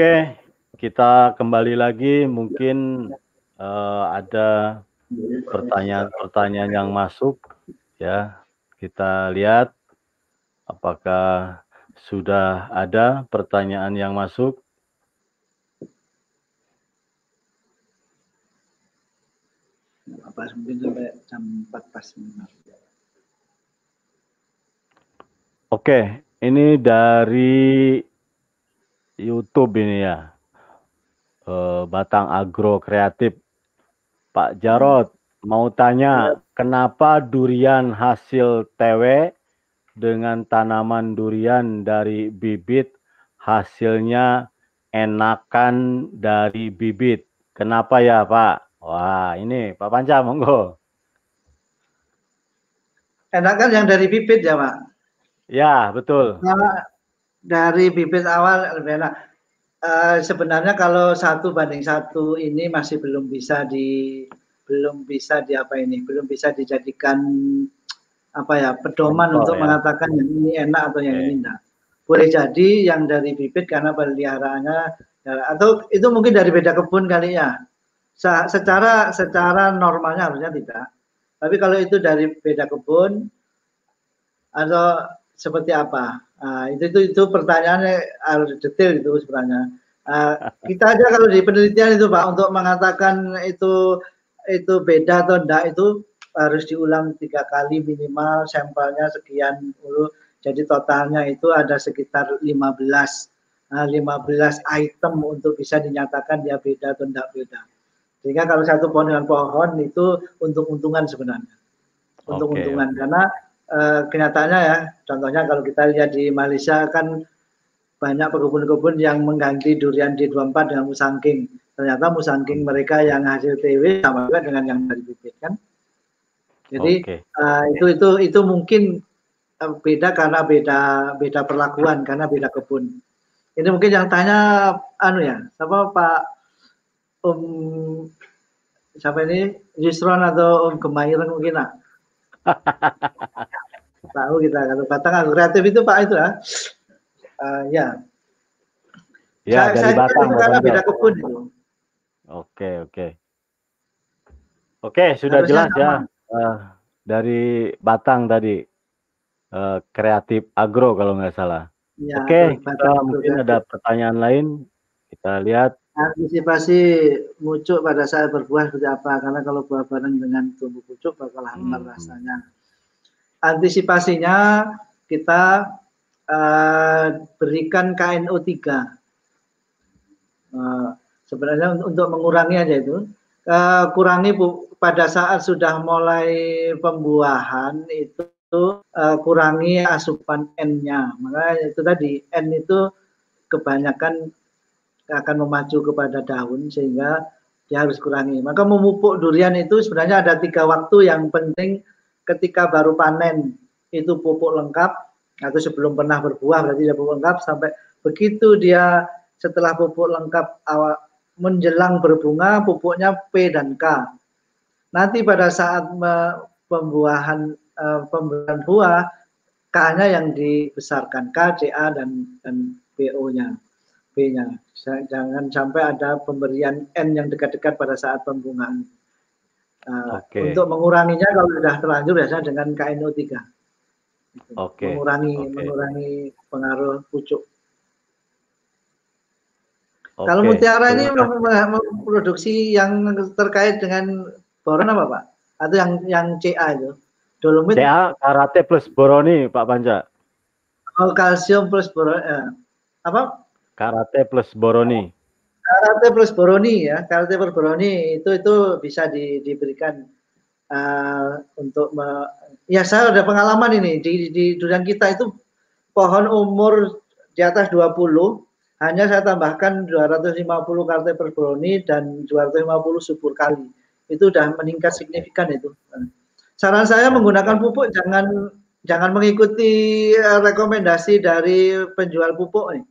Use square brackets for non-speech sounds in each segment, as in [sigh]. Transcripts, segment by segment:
Oke, kita kembali lagi. Mungkin uh, ada pertanyaan-pertanyaan yang masuk. Ya, kita lihat apakah sudah ada pertanyaan yang masuk. Apa mungkin sampai jam 4 pas Oke, ini dari YouTube ini ya. Uh, Batang Agro Kreatif. Pak Jarot mau tanya, kenapa durian hasil TW dengan tanaman durian dari bibit hasilnya enakan dari bibit? Kenapa ya Pak? Wah ini Pak Panca monggo. Enakan yang dari bibit ya Pak? Ya, betul. Nah, dari bibit awal lebih enak. Uh, sebenarnya kalau satu banding satu ini masih belum bisa di belum bisa di apa ini belum bisa dijadikan apa ya pedoman untuk ya. mengatakan yang ini enak atau yang okay. ini enggak boleh jadi yang dari bibit karena peliharaannya ya, atau itu mungkin dari beda kebun kali ya secara secara normalnya harusnya tidak tapi kalau itu dari beda kebun atau seperti apa? Uh, itu, itu itu pertanyaannya harus detail itu sebenarnya. Uh, kita aja kalau di penelitian itu Pak untuk mengatakan itu itu beda atau enggak itu harus diulang tiga kali minimal sampelnya sekian dulu. Jadi totalnya itu ada sekitar 15 uh, 15 item untuk bisa dinyatakan dia beda atau enggak beda. Sehingga kalau satu pohon dengan pohon itu untung-untungan sebenarnya. Untung-untungan okay. karena uh, kenyataannya ya, contohnya kalau kita lihat di Malaysia kan banyak pekebun-kebun yang mengganti durian D24 dengan musangking. Ternyata musangking mereka yang hasil TW sama juga dengan yang dari bibit kan. Jadi okay. uh, eh, itu itu itu mungkin uh, beda karena beda beda perlakuan karena beda kebun. Ini mungkin yang tanya anu ya, siapa Pak Om siapa ini Yusron atau Om Gemairan mungkin lah. [laughs] Tahu kita kalau batang kreatif itu Pak itu ya. Uh, ya. Ya, saya, dari saya batang karena beda kebun itu. Oke, oke. Oke, sudah Harusnya jelas ya. Uh, dari Batang tadi. Uh, kreatif agro kalau nggak salah. Ya, oke, kita mungkin ada pertanyaan lain. Kita lihat antisipasi mucuk pada saat berbuah seperti apa karena kalau buah bareng dengan tumbuh pucuk bakal hambar hmm. rasanya antisipasinya kita uh, berikan KNO3 uh, sebenarnya untuk, untuk mengurangi aja itu. Uh, kurangi bu, pada saat sudah mulai pembuahan itu uh, kurangi asupan N-nya. Maka itu tadi N itu kebanyakan akan memacu kepada daun sehingga dia harus kurangi. Maka memupuk durian itu sebenarnya ada tiga waktu yang penting ketika baru panen itu pupuk lengkap atau sebelum pernah berbuah berarti dia pupuk lengkap sampai begitu dia setelah pupuk lengkap awal menjelang berbunga pupuknya P dan K. Nanti pada saat pembuahan uh, pembuahan buah K-nya yang dibesarkan K, CA dan dan BO-nya. B-nya. Jangan sampai ada pemberian N yang dekat-dekat pada saat pembungaan. Uh, okay. Untuk menguranginya kalau sudah terlanjur biasanya dengan KNO3. Gitu. Okay. Mengurangi okay. mengurangi pengaruh pucuk. Okay. Kalau mutiara ini memproduksi yang terkait dengan boron apa Pak? Atau yang yang CA itu? Dolomit. CA karate plus boroni Pak Panja. Oh, kalsium plus boron. Eh, apa? Karate plus boroni. Karate plus boroni ya, karate plus boroni itu itu bisa di, diberikan uh, untuk me, ya saya ada pengalaman ini di, di durian kita itu pohon umur di atas 20 hanya saya tambahkan 250 karate plus boroni dan 250 subur kali. Itu sudah meningkat signifikan itu. Saran saya menggunakan pupuk jangan jangan mengikuti eh, rekomendasi dari penjual pupuk nih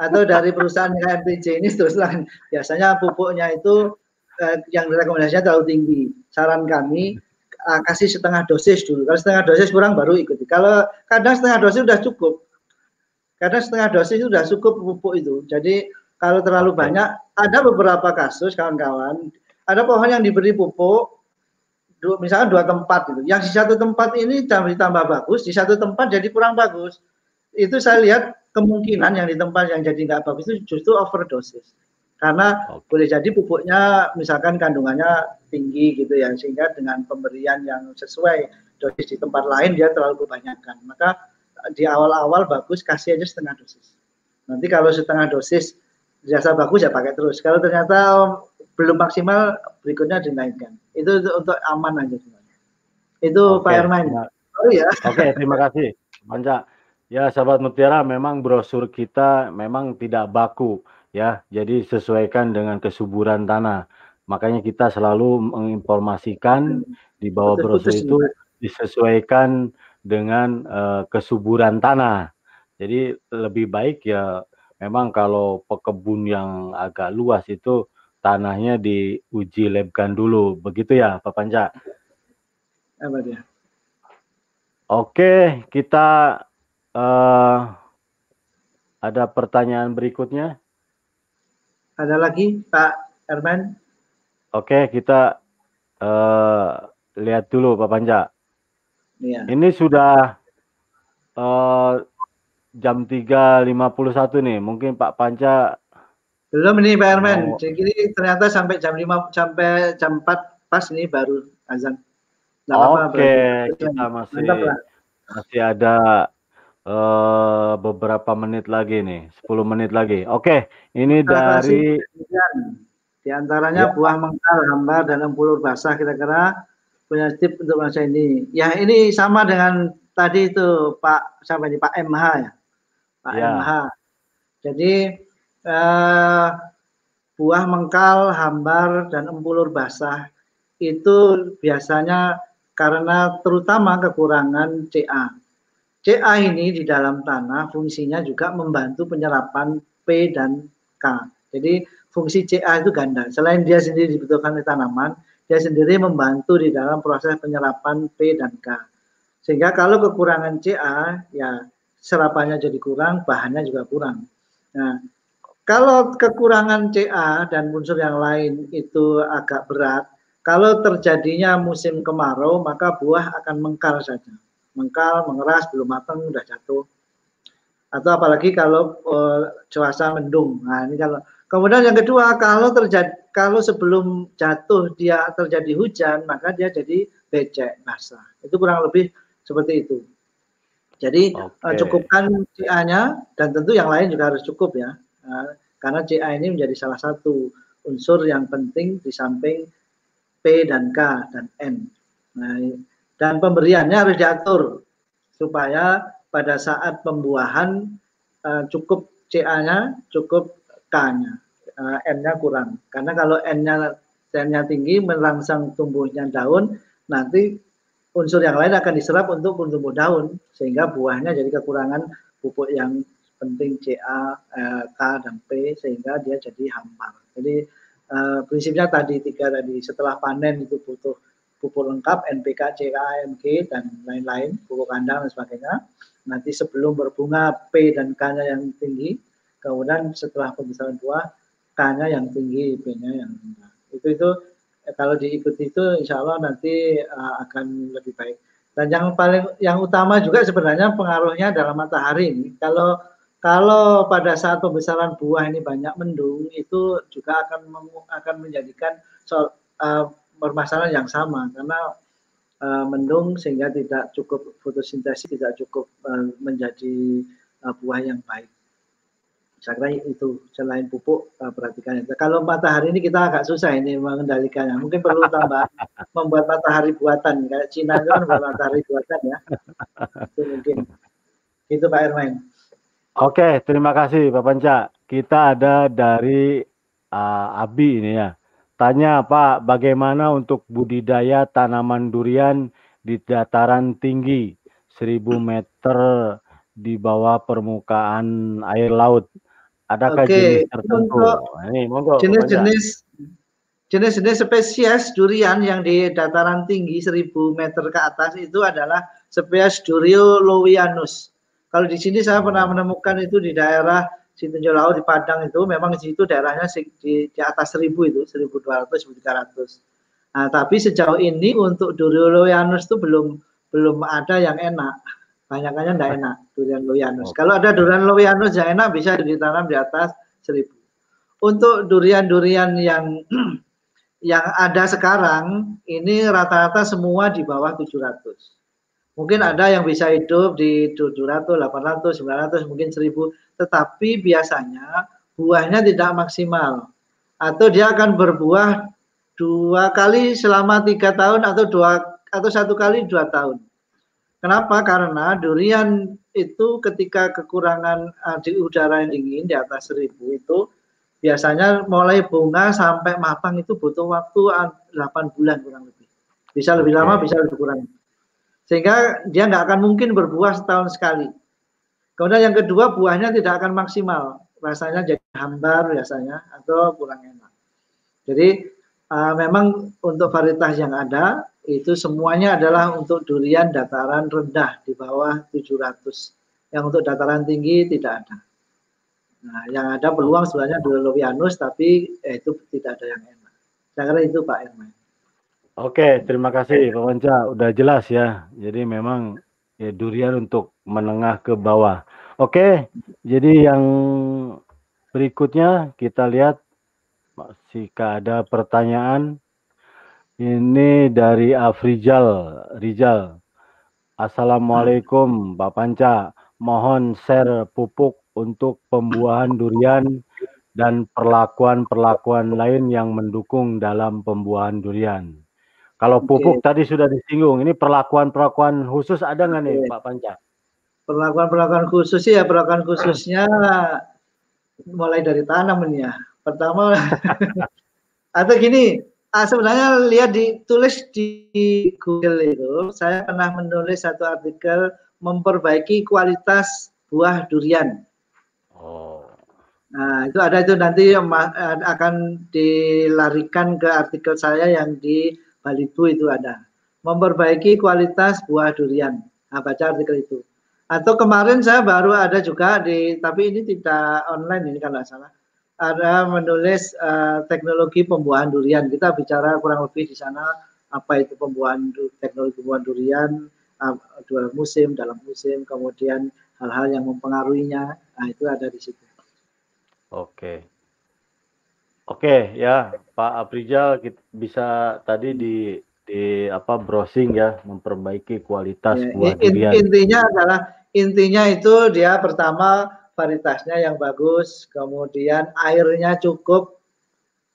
atau dari perusahaan KMPJ ini terus terang biasanya pupuknya itu eh, yang rekomendasinya terlalu tinggi. Saran kami uh, kasih setengah dosis dulu. Kalau setengah dosis kurang baru ikuti. Kalau kadang setengah dosis sudah cukup. Karena setengah dosis itu sudah cukup pupuk itu. Jadi kalau terlalu banyak, ada beberapa kasus kawan-kawan, ada pohon yang diberi pupuk, misalnya dua tempat itu. Yang di satu tempat ini ditambah bagus, di satu tempat jadi kurang bagus. Itu saya lihat kemungkinan yang di tempat yang jadi nggak bagus itu justru overdosis. Karena okay. boleh jadi pupuknya misalkan kandungannya tinggi gitu ya, sehingga dengan pemberian yang sesuai dosis di tempat lain dia terlalu kebanyakan. Maka di awal-awal bagus kasih aja setengah dosis. Nanti kalau setengah dosis dirasa bagus ya pakai terus. Kalau ternyata belum maksimal berikutnya dinaikkan. Itu untuk aman aja semuanya. Itu Oke, Pak Herman. Oh ya. Oke, terima kasih. Panca. Ya, sahabat Mutiara, memang brosur kita memang tidak baku ya. Jadi sesuaikan dengan kesuburan tanah. Makanya kita selalu menginformasikan di bawah brosur itu disesuaikan dengan uh, kesuburan tanah. Jadi lebih baik ya memang kalau pekebun yang agak luas itu tanahnya diuji lebkan dulu, begitu ya Pak Panca? Apa dia? Oke, kita uh, ada pertanyaan berikutnya. Ada lagi Pak Erman? Oke, kita uh, lihat dulu Pak Panca. Ya. Ini sudah uh, jam 3.51 nih. Mungkin Pak Panca belum nih Pak Herman. Oh. Jadi ternyata sampai jam 5 sampai jam 4 pas nih baru azan. Oke, okay, kita masih masih ada uh, beberapa menit lagi nih, 10 menit lagi. Oke, okay, ini kita dari di antaranya ya. buah mengkal, hambar dan empulur basah kira-kira punya tip untuk masa ini. Ya, ini sama dengan tadi itu Pak siapa ini Pak MH ya. Pak ya. MH. Jadi eh, buah mengkal, hambar, dan empulur basah itu biasanya karena terutama kekurangan CA. CA ini di dalam tanah fungsinya juga membantu penyerapan P dan K. Jadi fungsi CA itu ganda. Selain dia sendiri dibutuhkan oleh tanaman, dia sendiri membantu di dalam proses penyerapan P dan K. Sehingga kalau kekurangan CA, ya serapannya jadi kurang, bahannya juga kurang. Nah, kalau kekurangan CA dan unsur yang lain itu agak berat, kalau terjadinya musim kemarau, maka buah akan mengkal saja. Mengkal, mengeras, belum matang, sudah jatuh. Atau apalagi kalau uh, cuaca mendung. Nah, ini kalau kemudian yang kedua, kalau terjadi kalau sebelum jatuh dia terjadi hujan, maka dia jadi becek basah. Itu kurang lebih seperti itu. Jadi okay. uh, cukupkan CA-nya dan tentu yang lain juga harus cukup ya. Uh, karena CA ini menjadi salah satu unsur yang penting di samping P dan K dan N. Nah, dan pemberiannya harus diatur supaya pada saat pembuahan uh, cukup CA-nya, cukup K-nya, uh, N-nya kurang. Karena kalau N-nya N-nya tinggi merangsang tumbuhnya daun, nanti unsur yang lain akan diserap untuk tumbuh daun sehingga buahnya jadi kekurangan pupuk yang penting CA, eh, K dan P sehingga dia jadi hambar. Jadi eh, prinsipnya tadi tiga tadi setelah panen itu butuh pupuk lengkap NPK, CA, MG dan lain-lain pupuk kandang dan sebagainya. Nanti sebelum berbunga P dan K-nya yang tinggi, kemudian setelah pembesaran buah K-nya yang tinggi, P-nya yang rendah. Itu itu eh, kalau diikuti itu insya Allah nanti uh, akan lebih baik. Dan yang paling yang utama juga sebenarnya pengaruhnya dalam matahari ini. Kalau kalau pada saat pembesaran buah ini banyak mendung, itu juga akan akan menjadikan soal uh, permasalahan yang sama karena uh, mendung sehingga tidak cukup fotosintesis, tidak cukup uh, menjadi uh, buah yang baik. Saya kira itu selain pupuk uh, perhatikan itu. Kalau matahari ini kita agak susah ini mengendalikannya. Mungkin perlu tambah [laughs] membuat matahari buatan kayak Cina itu kan membuat matahari buatan ya. Itu mungkin. Itu Pak Ermain. Oke, terima kasih Pak Panca. Kita ada dari uh, Abi ini ya. Tanya Pak, bagaimana untuk budidaya tanaman durian di dataran tinggi 1000 meter di bawah permukaan air laut? Adakah Oke, jenis tertentu? Jenis-jenis jenis-jenis spesies durian yang di dataran tinggi 1000 meter ke atas itu adalah spesies Durio lowianus Kalau di sini saya pernah menemukan itu di daerah Situnjol Laut di Padang itu memang di situ daerahnya di, di atas 1000 itu 1200 1300. Nah, tapi sejauh ini untuk durian loyanus itu belum belum ada yang enak. Banyakannya tidak enak durian loyanus. Kalau ada durian loyanus yang enak bisa ditanam di atas 1000. Untuk durian-durian yang [clears throat] yang ada sekarang ini rata-rata semua di bawah 700. Mungkin ada yang bisa hidup di 700, 800, 900, mungkin 1000, tetapi biasanya buahnya tidak maksimal. Atau dia akan berbuah dua kali selama tiga tahun atau dua atau satu kali dua tahun. Kenapa? Karena durian itu ketika kekurangan uh, di udara yang dingin di atas 1000 itu biasanya mulai bunga sampai matang itu butuh waktu 8 bulan kurang lebih. Bisa lebih lama, bisa lebih kurang. Sehingga dia nggak akan mungkin berbuah setahun sekali. Kemudian yang kedua buahnya tidak akan maksimal, rasanya jadi hambar biasanya atau kurang enak. Jadi uh, memang untuk varietas yang ada itu semuanya adalah untuk durian dataran rendah di bawah 700. Yang untuk dataran tinggi tidak ada. Nah, yang ada peluang sebenarnya Dolovianus tapi eh, itu tidak ada yang enak. Saya kira itu Pak Erman. Oke, terima kasih Pak Wanca. Udah jelas ya. Jadi memang ya durian untuk menengah ke bawah. Oke, jadi yang berikutnya kita lihat masih ada pertanyaan. Ini dari Afrijal, Rijal. Assalamualaikum Pak Panca. Mohon share pupuk untuk pembuahan durian dan perlakuan-perlakuan lain yang mendukung dalam pembuahan durian. Kalau pupuk okay. tadi sudah disinggung, ini perlakuan-perlakuan khusus ada nggak nih Pak Panca? Perlakuan-perlakuan khusus ya, perlakuan khususnya mulai dari tanaman ya. Pertama, [laughs] atau gini, ah, sebenarnya lihat ditulis di Google itu, saya pernah menulis satu artikel memperbaiki kualitas buah durian. Oh. Nah, itu ada itu nanti akan dilarikan ke artikel saya yang di Balibu itu ada. Memperbaiki kualitas buah durian. Nah, baca artikel itu. Atau kemarin saya baru ada juga di, tapi ini tidak online ini kalau salah. Ada menulis uh, teknologi pembuahan durian. Kita bicara kurang lebih di sana apa itu pembuahan teknologi pembuahan durian, uh, dua musim, dalam musim, kemudian hal-hal yang mempengaruhinya. Nah, itu ada di situ. Oke. Oke ya Pak Aprijal bisa tadi di di apa browsing ya memperbaiki kualitas ya, buah durian. Intinya adalah intinya itu dia pertama varietasnya yang bagus, kemudian airnya cukup,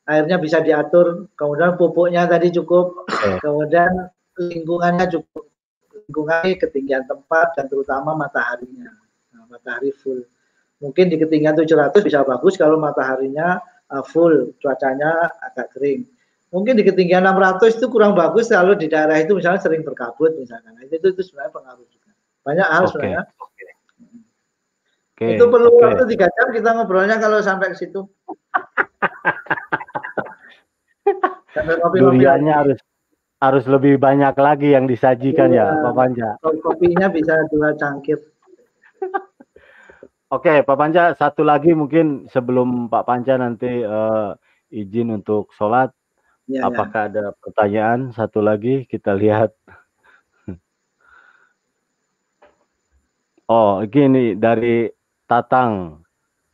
airnya bisa diatur, kemudian pupuknya tadi cukup, okay. kemudian lingkungannya cukup, lingkungannya ketinggian tempat dan terutama mataharinya, nah, matahari full. Mungkin di ketinggian 700 bisa bagus kalau mataharinya uh, full, cuacanya agak kering. Mungkin di ketinggian 600 itu kurang bagus kalau di daerah itu misalnya sering berkabut misalnya. Nah, itu, itu sebenarnya pengaruh juga. Banyak hal okay. sebenarnya. Okay. Itu perlu okay. waktu tiga jam kita ngobrolnya kalau sampai ke situ. [laughs] Duriannya harus harus lebih banyak lagi yang disajikan ya, iya. ya Pak Panja. Kopinya bisa dua cangkir. [laughs] Oke, Pak Panca, satu lagi mungkin sebelum Pak Panca nanti uh, izin untuk sholat, ya, apakah ya. ada pertanyaan? Satu lagi kita lihat. Oh, gini dari Tatang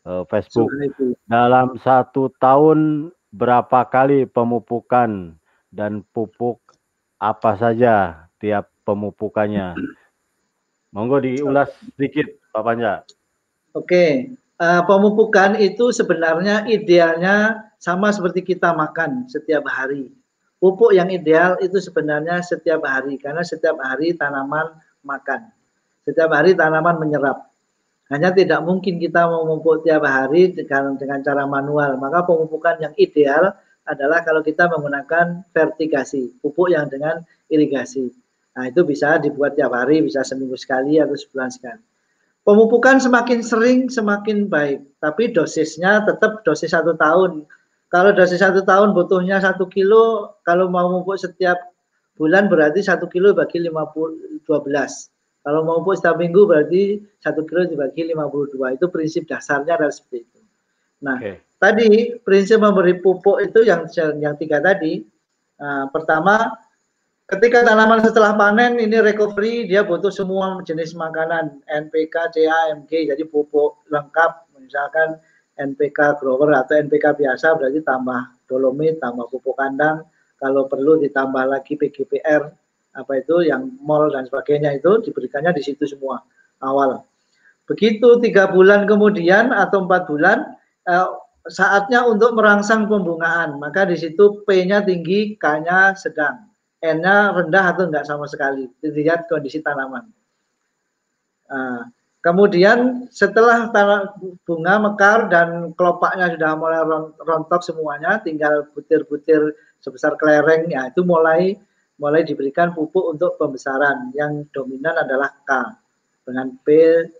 uh, Facebook. Dalam satu tahun berapa kali pemupukan dan pupuk apa saja tiap pemupukannya? Monggo diulas sedikit, Pak Panca. Oke, uh, pemupukan itu sebenarnya idealnya sama seperti kita makan setiap hari. Pupuk yang ideal itu sebenarnya setiap hari karena setiap hari tanaman makan. Setiap hari tanaman menyerap. Hanya tidak mungkin kita memupuk tiap hari dengan, dengan cara manual. Maka pemupukan yang ideal adalah kalau kita menggunakan vertigasi, pupuk yang dengan irigasi. Nah, itu bisa dibuat tiap hari, bisa seminggu sekali atau sebulan sekali. Pemupukan semakin sering semakin baik, tapi dosisnya tetap dosis satu tahun. Kalau dosis satu tahun butuhnya satu kilo, kalau mau memupuk setiap bulan berarti satu kilo bagi 50, 12. Kalau mau pupuk setiap minggu berarti satu kilo dibagi 52. Itu prinsip dasarnya adalah seperti itu. Nah, okay. tadi prinsip memberi pupuk itu yang yang tiga tadi. Nah, pertama, ketika tanaman setelah panen ini recovery, dia butuh semua jenis makanan NPK, CA, MG, jadi pupuk lengkap. Misalkan NPK grower atau NPK biasa berarti tambah dolomit, tambah pupuk kandang. Kalau perlu ditambah lagi PGPR, apa itu yang mol dan sebagainya itu diberikannya di situ semua awal. Begitu tiga bulan kemudian atau empat bulan, eh, saatnya untuk merangsang pembungaan. Maka di situ P-nya tinggi, K-nya sedang, N-nya rendah atau enggak sama sekali. Dilihat kondisi tanaman. Nah, kemudian setelah tanah bunga mekar dan kelopaknya sudah mulai rontok semuanya, tinggal butir-butir sebesar kelereng, ya itu mulai mulai diberikan pupuk untuk pembesaran. Yang dominan adalah K dengan P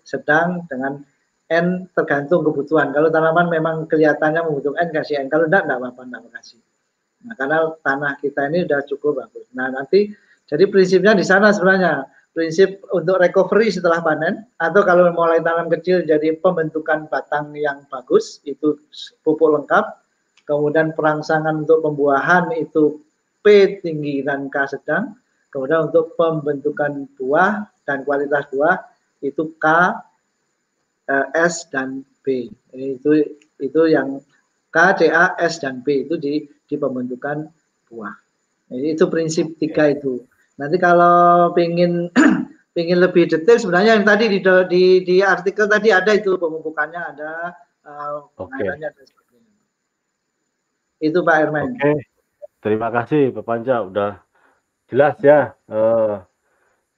sedang dengan N tergantung kebutuhan. Kalau tanaman memang kelihatannya membutuhkan kasih N. Kalau enggak, enggak apa-apa, enggak kasih. Nah, karena tanah kita ini sudah cukup bagus. Nah, nanti jadi prinsipnya di sana sebenarnya prinsip untuk recovery setelah panen atau kalau mulai tanam kecil jadi pembentukan batang yang bagus itu pupuk lengkap. Kemudian perangsangan untuk pembuahan itu P tinggi dan K sedang. Kemudian untuk pembentukan buah dan kualitas buah itu K uh, S dan B. Itu itu yang K, C, A, S dan B itu di di pembentukan buah. Jadi itu prinsip tiga itu. Nanti kalau pingin [clears throat] pingin lebih detail sebenarnya yang tadi di di, di artikel tadi ada itu pemupukannya ada uh, okay. dan sebagainya. Itu Pak Herman. Oke. Okay. Terima kasih Pak Panca udah jelas ya uh,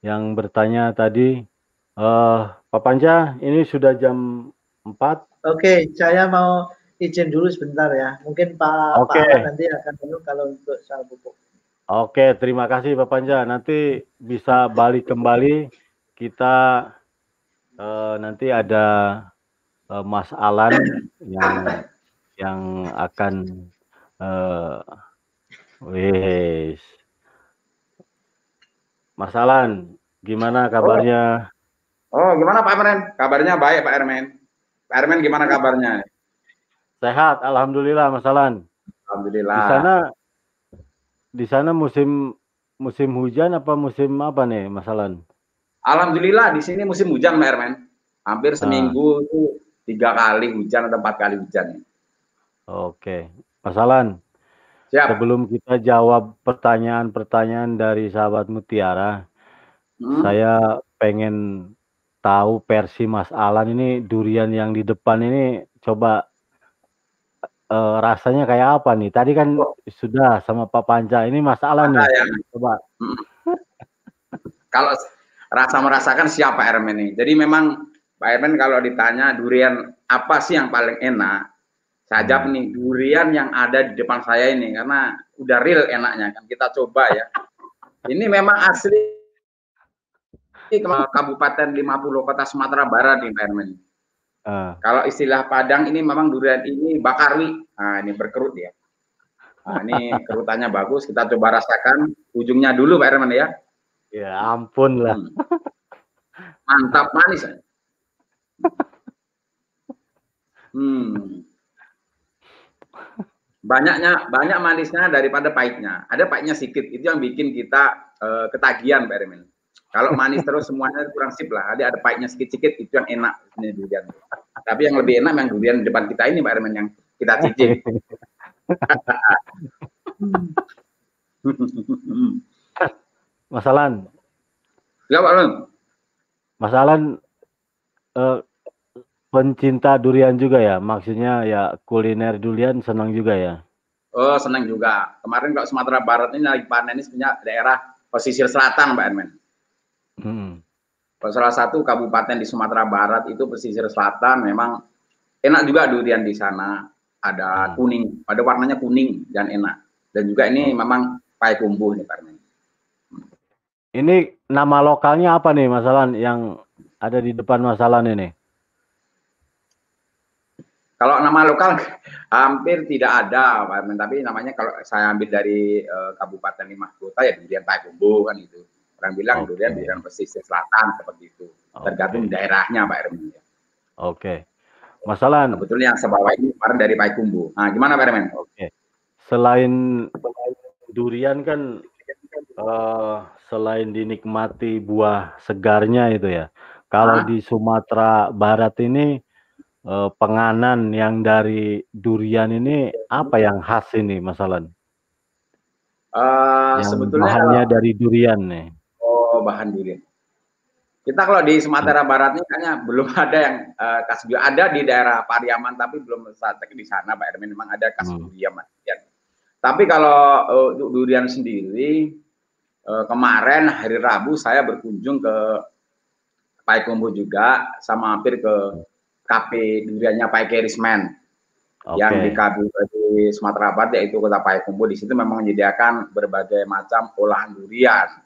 yang bertanya tadi Uh, Pak Panca, ini sudah jam 4. Oke, saya mau izin dulu sebentar ya. Mungkin Pak, Oke. Pak nanti akan dulu kalau untuk soal pupuk. Oke, terima kasih Pak Panca. Nanti bisa balik kembali. Kita uh, nanti ada uh, Mas Alan yang yang akan uh, wis. Mas Alan, gimana kabarnya? Oh, gimana Pak Ermen? Kabarnya baik Pak Ermen. Pak Ermen gimana kabarnya? Sehat, alhamdulillah Mas Alan. Alhamdulillah. Di sana di sana musim musim hujan apa musim apa nih Mas Alan? Alhamdulillah di sini musim hujan Pak Ermen. Hampir seminggu itu tiga kali hujan atau empat kali hujan. Oke, Mas Alan. Siap. Sebelum kita jawab pertanyaan-pertanyaan dari sahabat Mutiara, hmm. saya pengen tahu versi Mas Alan ini durian yang di depan ini coba uh, rasanya kayak apa nih? Tadi kan oh. sudah sama Pak Panca, ini Mas Alan nih. Ya. Coba. [laughs] kalau rasa merasakan siapa Ermen ini. Jadi memang Pak Ermen kalau ditanya durian apa sih yang paling enak? Saya jawab hmm. nih durian yang ada di depan saya ini karena udah real enaknya kan kita coba ya. Ini memang asli [laughs] Kabupaten 50 Kota Sumatera Barat nih Pak Herman. Uh. Kalau istilah Padang ini memang durian ini bakarwi. Nah, ini berkerut ya. Nah, ini kerutannya bagus. Kita coba rasakan ujungnya dulu Pak Herman ya. Ya ampun lah. Hmm. Mantap manis. Hmm. Banyaknya banyak manisnya daripada pahitnya. Ada pahitnya sedikit. Itu yang bikin kita uh, ketagihan Pak Herman. Kalau manis terus semuanya kurang sip lah. Ada ada pahitnya sedikit-sedikit itu yang enak ini durian. Tapi yang lebih enak yang durian di depan kita ini Pak Herman yang kita cicip. [laughs] Masalan. Ya Pak Alan. Masalan eh, pencinta durian juga ya? Maksudnya ya kuliner durian senang juga ya? Oh senang juga. Kemarin kalau Sumatera Barat ini lagi panen ini sebenarnya daerah pesisir selatan Pak Herman. Hmm. Salah satu kabupaten di Sumatera Barat itu pesisir selatan memang enak juga durian di sana. Ada hmm. kuning, ada warnanya kuning dan enak. Dan juga ini hmm. memang pai kumbuh nih Pak Ini nama lokalnya apa nih masalah yang ada di depan masalah ini? Kalau nama lokal [laughs] hampir tidak ada, Pak tapi namanya kalau saya ambil dari uh, Kabupaten Lima Kota ya durian Pai Kumbuh kan itu Orang bilang okay. durian durian pesisir selatan seperti itu. Tergantung okay. daerahnya Pak Ermen. Oke. Okay. Masalah sebetulnya yang sebawah ini kemarin dari Kumbu. Nah, gimana Pak Ermen? Oke. Okay. Selain durian kan uh, selain dinikmati buah segarnya itu ya. Kalau di Sumatera Barat ini uh, penganan yang dari durian ini apa yang khas ini masalah? Uh, sebetulnya bahannya kalau, dari durian nih. Oh, bahan durian. Kita kalau di Sumatera hmm. Barat ini kayaknya belum [laughs] ada yang uh, khas durian. Ada di daerah Pariaman tapi belum di sana Pak Erwin memang ada khas hmm. durian. Tapi kalau uh, durian sendiri uh, kemarin hari Rabu saya berkunjung ke Payakumbuh juga sama hampir ke kafe duriannya Pak Kerisman okay. yang di di Sumatera Barat yaitu Kota Payakumbuh di situ memang menyediakan berbagai macam olahan durian.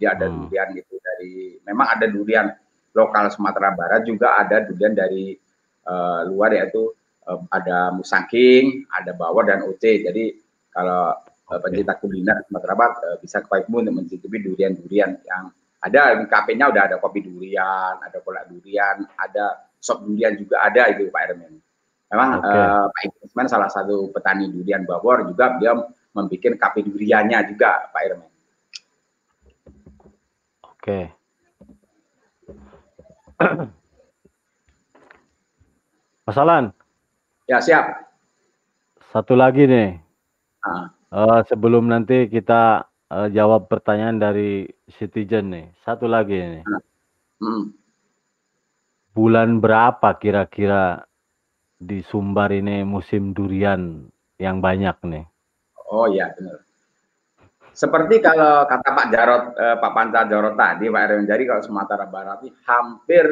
Jadi ada hmm. durian gitu dari memang ada durian lokal Sumatera Barat juga ada durian dari uh, luar yaitu uh, ada musangking, ada bawor dan oce. Jadi kalau uh, pencinta kuliner Sumatera Barat uh, bisa ke Payakumbuh untuk mencicipi durian-durian yang ada di kafe-nya udah ada kopi durian, ada kolak durian, ada sop durian juga ada itu Pak Ermen. Memang okay. uh, Pak Irman salah satu petani durian Bawor juga dia membuat kafe duriannya juga Pak Ermen. Oke. [clears throat] Okay. Ya siap. Satu lagi nih. Ah. Uh, sebelum nanti kita uh, jawab pertanyaan dari citizen nih. Satu lagi nih. Hmm. Bulan berapa kira-kira di Sumbar ini musim durian yang banyak nih? Oh iya benar. Seperti kalau kata Pak Jarot, eh, Pak Panca Jarot tadi, Pak Erwin, jadi kalau Sumatera Barat ini hampir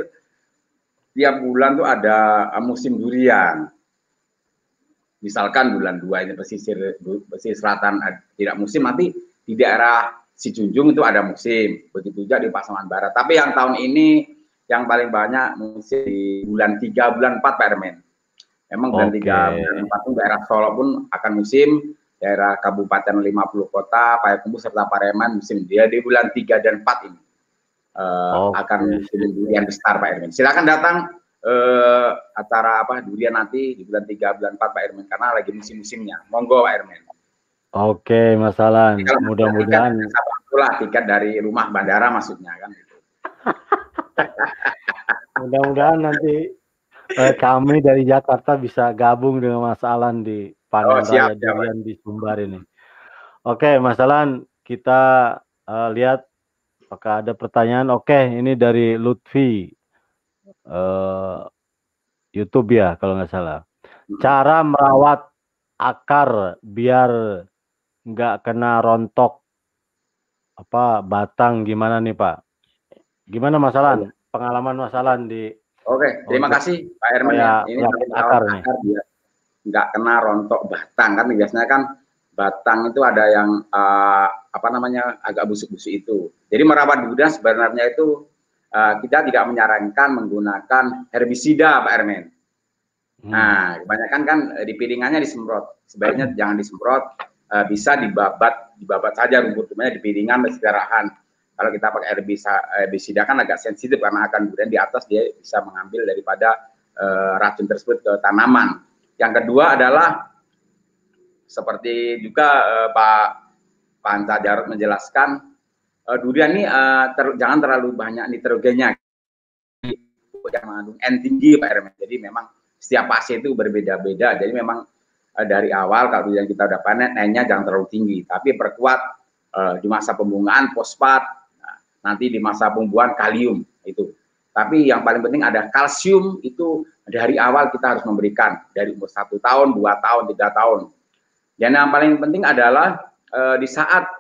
tiap bulan tuh ada eh, musim durian. Misalkan bulan dua ini pesisir pesisir selatan tidak musim, nanti di daerah Si Junjung itu ada musim, begitu juga di Pasaman Barat. Tapi yang tahun ini yang paling banyak musim di bulan 3, bulan 4 Pak. Memang bulan okay. 3, bulan 4 itu daerah Solo pun akan musim, daerah Kabupaten 50 kota, Payakumbuh serta Pareman musim dia di bulan 3 dan 4 ini. Uh, okay. akan musim durian besar Pak Ermen. Silakan datang uh, acara apa durian nanti di bulan 3 bulan 4 Pak Ermen karena lagi musim-musimnya. Monggo Pak Ermen. Oke, masalah. Mudah-mudahan itulah tiket dari rumah bandara maksudnya kan. [laughs] Mudah-mudahan nanti eh, kami dari Jakarta bisa gabung dengan Mas Alan di panen oh, raya durian di Sumbar ini. Oke, Mas Alan, kita uh, lihat apakah ada pertanyaan. Oke, ini dari Lutfi uh, YouTube ya kalau nggak salah. Cara merawat akar biar nggak kena rontok apa batang gimana nih Pak? Gimana masalah iya. pengalaman masalah di Oke, terima kasih Pak Herman ya. Ini akar, nih. akar dia nggak kena rontok batang kan biasanya kan batang itu ada yang uh, apa namanya agak busuk-busuk itu. Jadi merawat durian sebenarnya itu uh, kita tidak menyarankan menggunakan herbisida Pak Herman. Hmm. Nah, kebanyakan kan di piringannya disemprot. Sebaiknya hmm. jangan disemprot uh, bisa dibabat dibabat saja rumput rumputnya di piringan dan sekarahan. Kalau kita pakai herbisida kan agak sensitif karena akan kemudian di atas dia bisa mengambil daripada uh, racun tersebut ke tanaman. Yang kedua adalah seperti juga uh, Pak Panca Jarot menjelaskan uh, durian ini uh, ter, jangan terlalu banyak nitrogennya yang mengandung N tinggi Pak Herman. Jadi memang setiap pasien itu berbeda-beda. Jadi memang uh, dari awal kalau yang kita udah panen N-nya jangan terlalu tinggi, tapi perkuat uh, di masa pembungaan fosfat, nah, nanti di masa pembuahan kalium itu. Tapi yang paling penting ada kalsium itu dari awal kita harus memberikan dari umur satu tahun, dua tahun, tiga tahun. Dan yang paling penting adalah uh, di saat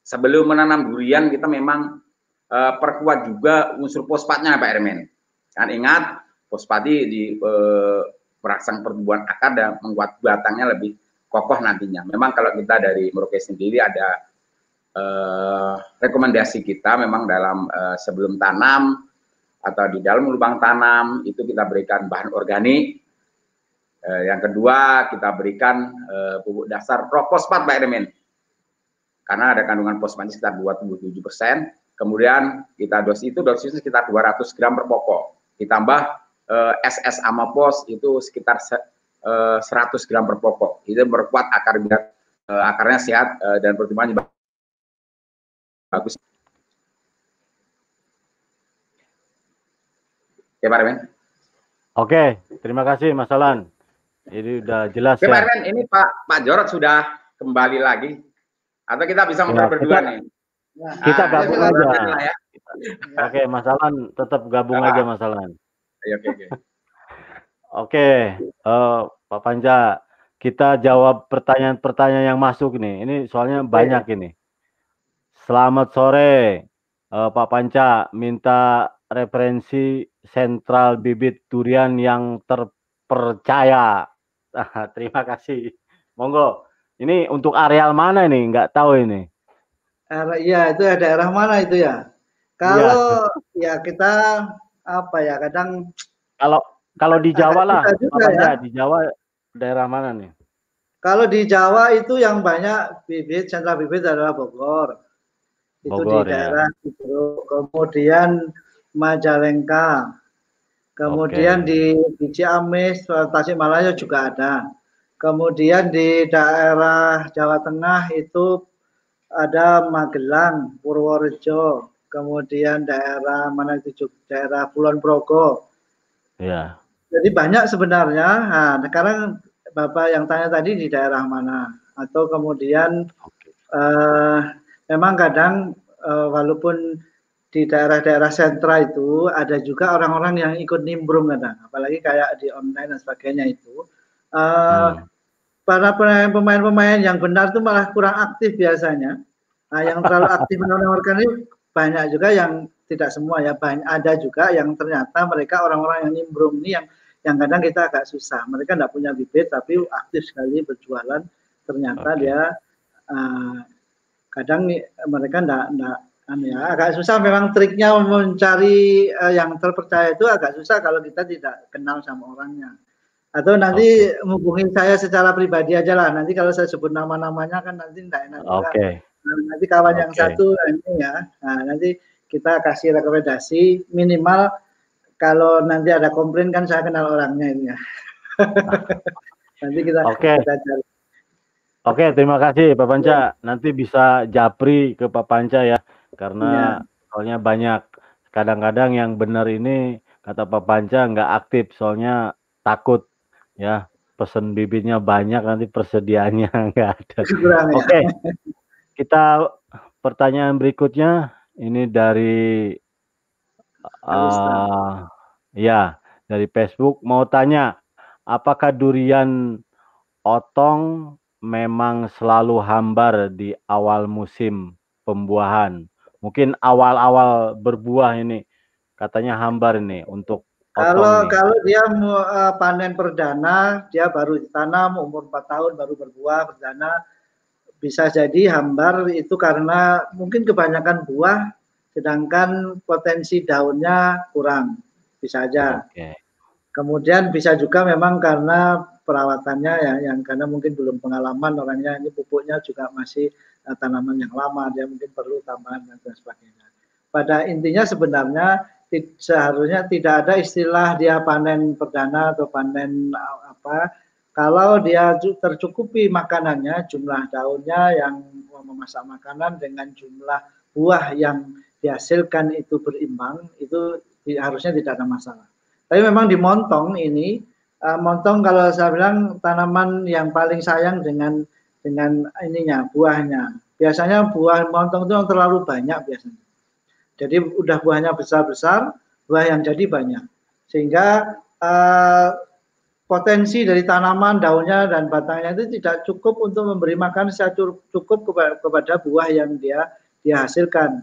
sebelum menanam durian kita memang uh, perkuat juga unsur fosfatnya Pak Ermen. Kan ingat fosfat di uh, merangsang pertumbuhan akar dan membuat batangnya lebih kokoh nantinya. Memang kalau kita dari Merauke sendiri ada eh, rekomendasi kita memang dalam eh, sebelum tanam atau di dalam lubang tanam itu kita berikan bahan organik. Eh, yang kedua kita berikan eh, pupuk dasar propospat Pak Eremen. Karena ada kandungan fosfatnya sekitar 27 persen. Kemudian kita dosis itu dosisnya sekitar 200 gram per pokok. Ditambah eh, SS Amapos itu sekitar se, eh, 100 gram per pokok. Itu memperkuat akar biar eh, akarnya sehat eh, dan pertumbuhannya bagus. Ya Pak Remen. Oke, terima kasih Mas Alan. Ini udah jelas Oke, ya. Pak Remen, ini Pak Pak Jorot sudah kembali lagi. Atau kita bisa ngobrol ya, berdua nih. Kita ah, gabung aja. Ya. Oke, Mas Alan tetap gabung ah. aja Mas Alan. Oke, oke. Oke, uh, Pak Panja, kita jawab pertanyaan-pertanyaan yang masuk nih. Ini soalnya banyak ini. Selamat sore, uh, Pak Panca. Minta referensi sentral bibit durian yang terpercaya. terima kasih. Monggo. Ini untuk areal mana nih? Enggak tahu ini. Iya, itu ya daerah mana itu ya? Kalau ya, ya kita apa ya kadang kalau kalau di Jawa lah, juga ya. di Jawa daerah mana nih? Kalau di Jawa itu yang banyak bibit sentra bibit adalah Bogor. Itu Bogor, di ya. daerah ya. itu. Kemudian Majalengka. Kemudian okay. di, di Ciamis, Tasikmalaya juga ada. Kemudian di daerah Jawa Tengah itu ada Magelang, Purworejo, kemudian daerah mana itu daerah Kulon Progo. Ya. Jadi banyak sebenarnya. Nah, sekarang Bapak yang tanya tadi di daerah mana? Atau kemudian okay. uh, eh, memang kadang uh, walaupun di daerah-daerah sentra itu ada juga orang-orang yang ikut nimbrung kadang, apalagi kayak di online dan sebagainya itu. Uh, hmm para pemain-pemain yang benar itu malah kurang aktif biasanya. Nah, yang terlalu [laughs] aktif menawarkan ini banyak juga yang tidak semua ya banyak ada juga yang ternyata mereka orang-orang yang nimbrung ini yang yang kadang kita agak susah. Mereka tidak punya bibit tapi aktif sekali berjualan. Ternyata okay. dia uh, kadang mereka tidak tidak ya agak susah memang triknya mencari uh, yang terpercaya itu agak susah kalau kita tidak kenal sama orangnya. Atau nanti okay. hubungi saya secara pribadi aja lah. Nanti kalau saya sebut nama-namanya kan nanti tidak enak. Oke. Okay. Nah, nanti kawan okay. yang satu ini ya. Nah, nanti kita kasih rekomendasi minimal kalau nanti ada komplain kan saya kenal orangnya ini ya. [laughs] nanti kita Oke. Okay. Oke, okay, terima kasih Pak Panca. Ya. Nanti bisa japri ke Pak Panca ya. Karena ya. soalnya banyak kadang-kadang yang benar ini kata Pak Panca nggak aktif soalnya takut ya pesen bibitnya banyak nanti persediaannya [laughs] nggak ada. Ya. Oke, okay. kita pertanyaan berikutnya ini dari uh, ya dari Facebook mau tanya apakah durian otong memang selalu hambar di awal musim pembuahan? Mungkin awal-awal berbuah ini katanya hambar ini untuk kalau nih. kalau dia uh, panen perdana, dia baru ditanam umur 4 tahun baru berbuah perdana bisa jadi hambar itu karena mungkin kebanyakan buah sedangkan potensi daunnya kurang. Bisa aja. Okay. Kemudian bisa juga memang karena perawatannya ya yang karena mungkin belum pengalaman orangnya ini pupuknya juga masih uh, tanaman yang lama dia mungkin perlu tambahan dan sebagainya. Pada intinya sebenarnya seharusnya tidak ada istilah dia panen perdana atau panen apa kalau dia tercukupi makanannya jumlah daunnya yang memasak makanan dengan jumlah buah yang dihasilkan itu berimbang itu harusnya tidak ada masalah tapi memang di montong ini uh, montong kalau saya bilang tanaman yang paling sayang dengan dengan ininya buahnya biasanya buah montong itu yang terlalu banyak biasanya jadi udah buahnya besar-besar, buah yang jadi banyak. Sehingga uh, potensi dari tanaman, daunnya dan batangnya itu tidak cukup untuk memberi makan secara cukup kepada buah yang dia dia hasilkan.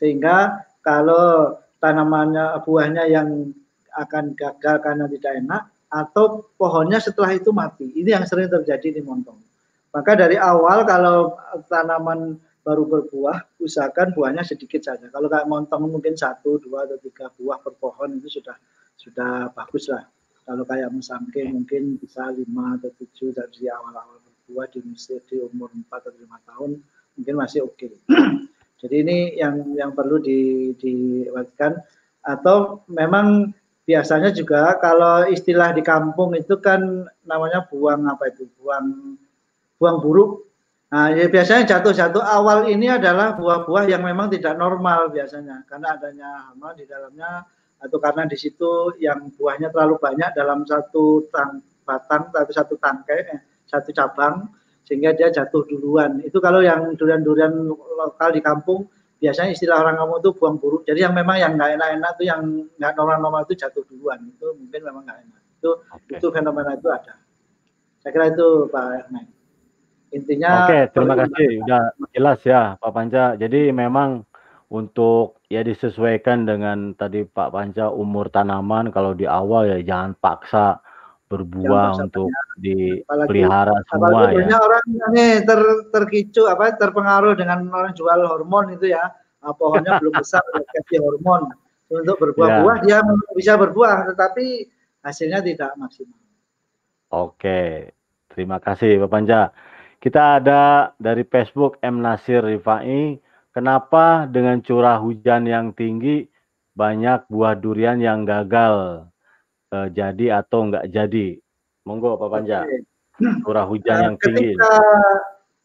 Sehingga kalau tanamannya buahnya yang akan gagal karena tidak enak atau pohonnya setelah itu mati. Ini yang sering terjadi di montong. Maka dari awal kalau tanaman baru berbuah, usahakan buahnya sedikit saja. Kalau kayak montong mungkin satu, dua atau tiga buah per pohon itu sudah sudah bagus lah. Kalau kayak musangke mungkin bisa lima atau tujuh dari awal-awal berbuah di, di umur empat atau lima tahun mungkin masih oke. Okay. [clears throat] Jadi ini yang yang perlu di diwakilkan atau memang biasanya juga kalau istilah di kampung itu kan namanya buang apa itu? Buang buang buruk. Nah ya biasanya jatuh-jatuh. Awal ini adalah buah-buah yang memang tidak normal biasanya. Karena adanya hama di dalamnya atau karena di situ yang buahnya terlalu banyak dalam satu tang batang atau satu tangkai eh, satu cabang sehingga dia jatuh duluan. Itu kalau yang durian-durian lokal di kampung biasanya istilah orang kamu itu buang buruk. Jadi yang memang yang nggak enak-enak itu yang nggak normal-normal itu jatuh duluan. Itu mungkin memang nggak enak. Itu okay. itu fenomena itu ada. Saya kira itu Pak Ermen. Intinya Oke, okay, terima kasih. Sudah jelas ya Pak Panca. Jadi memang untuk ya disesuaikan dengan tadi Pak Panca umur tanaman kalau di awal ya jangan paksa berbuah untuk dipelihara semua ya. orang ini ter, terkicu apa terpengaruh dengan orang jual hormon itu ya. Nah, pohonnya belum [laughs] besar kasih hormon untuk berbuah-buah ya. dia bisa berbuah tetapi hasilnya tidak maksimal. Oke. Terima kasih Bapak Panja. Kita ada dari Facebook M Nasir Rifai, kenapa dengan curah hujan yang tinggi banyak buah durian yang gagal uh, jadi atau enggak jadi. Monggo Pak Panja. Curah hujan nah, yang tinggi. Ketika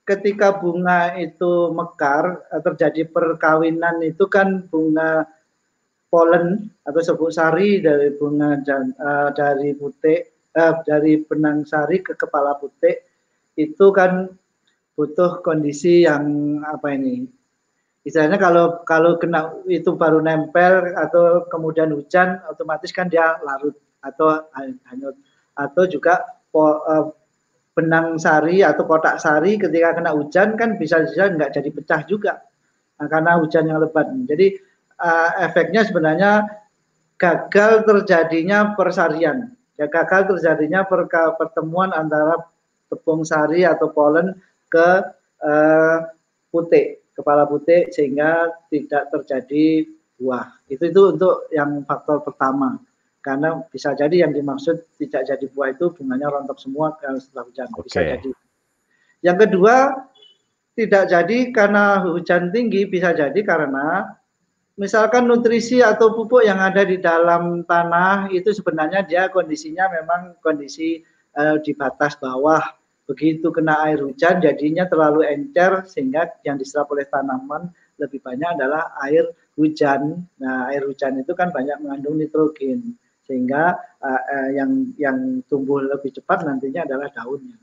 ketika bunga itu mekar eh, terjadi perkawinan itu kan bunga polen atau serbuk sari dari bunga dan, uh, dari putih uh, dari benang sari ke kepala putih itu kan butuh kondisi yang apa ini istilahnya kalau kalau kena itu baru nempel atau kemudian hujan otomatis kan dia larut atau hanyut atau juga po, uh, benang sari atau kotak sari ketika kena hujan kan bisa bisa nggak jadi pecah juga nah, karena hujan yang lebat. Jadi uh, efeknya sebenarnya gagal terjadinya persarian, ya gagal terjadinya perka, pertemuan antara tepung sari atau polen ke uh, putih kepala putih sehingga tidak terjadi buah. Itu itu untuk yang faktor pertama karena bisa jadi yang dimaksud tidak jadi buah itu bunganya rontok semua setelah hujan okay. bisa jadi. Yang kedua tidak jadi karena hujan tinggi bisa jadi karena misalkan nutrisi atau pupuk yang ada di dalam tanah itu sebenarnya dia kondisinya memang kondisi uh, di batas bawah begitu kena air hujan jadinya terlalu encer sehingga yang diserap oleh tanaman lebih banyak adalah air hujan. Nah, air hujan itu kan banyak mengandung nitrogen sehingga uh, uh, yang yang tumbuh lebih cepat nantinya adalah daunnya.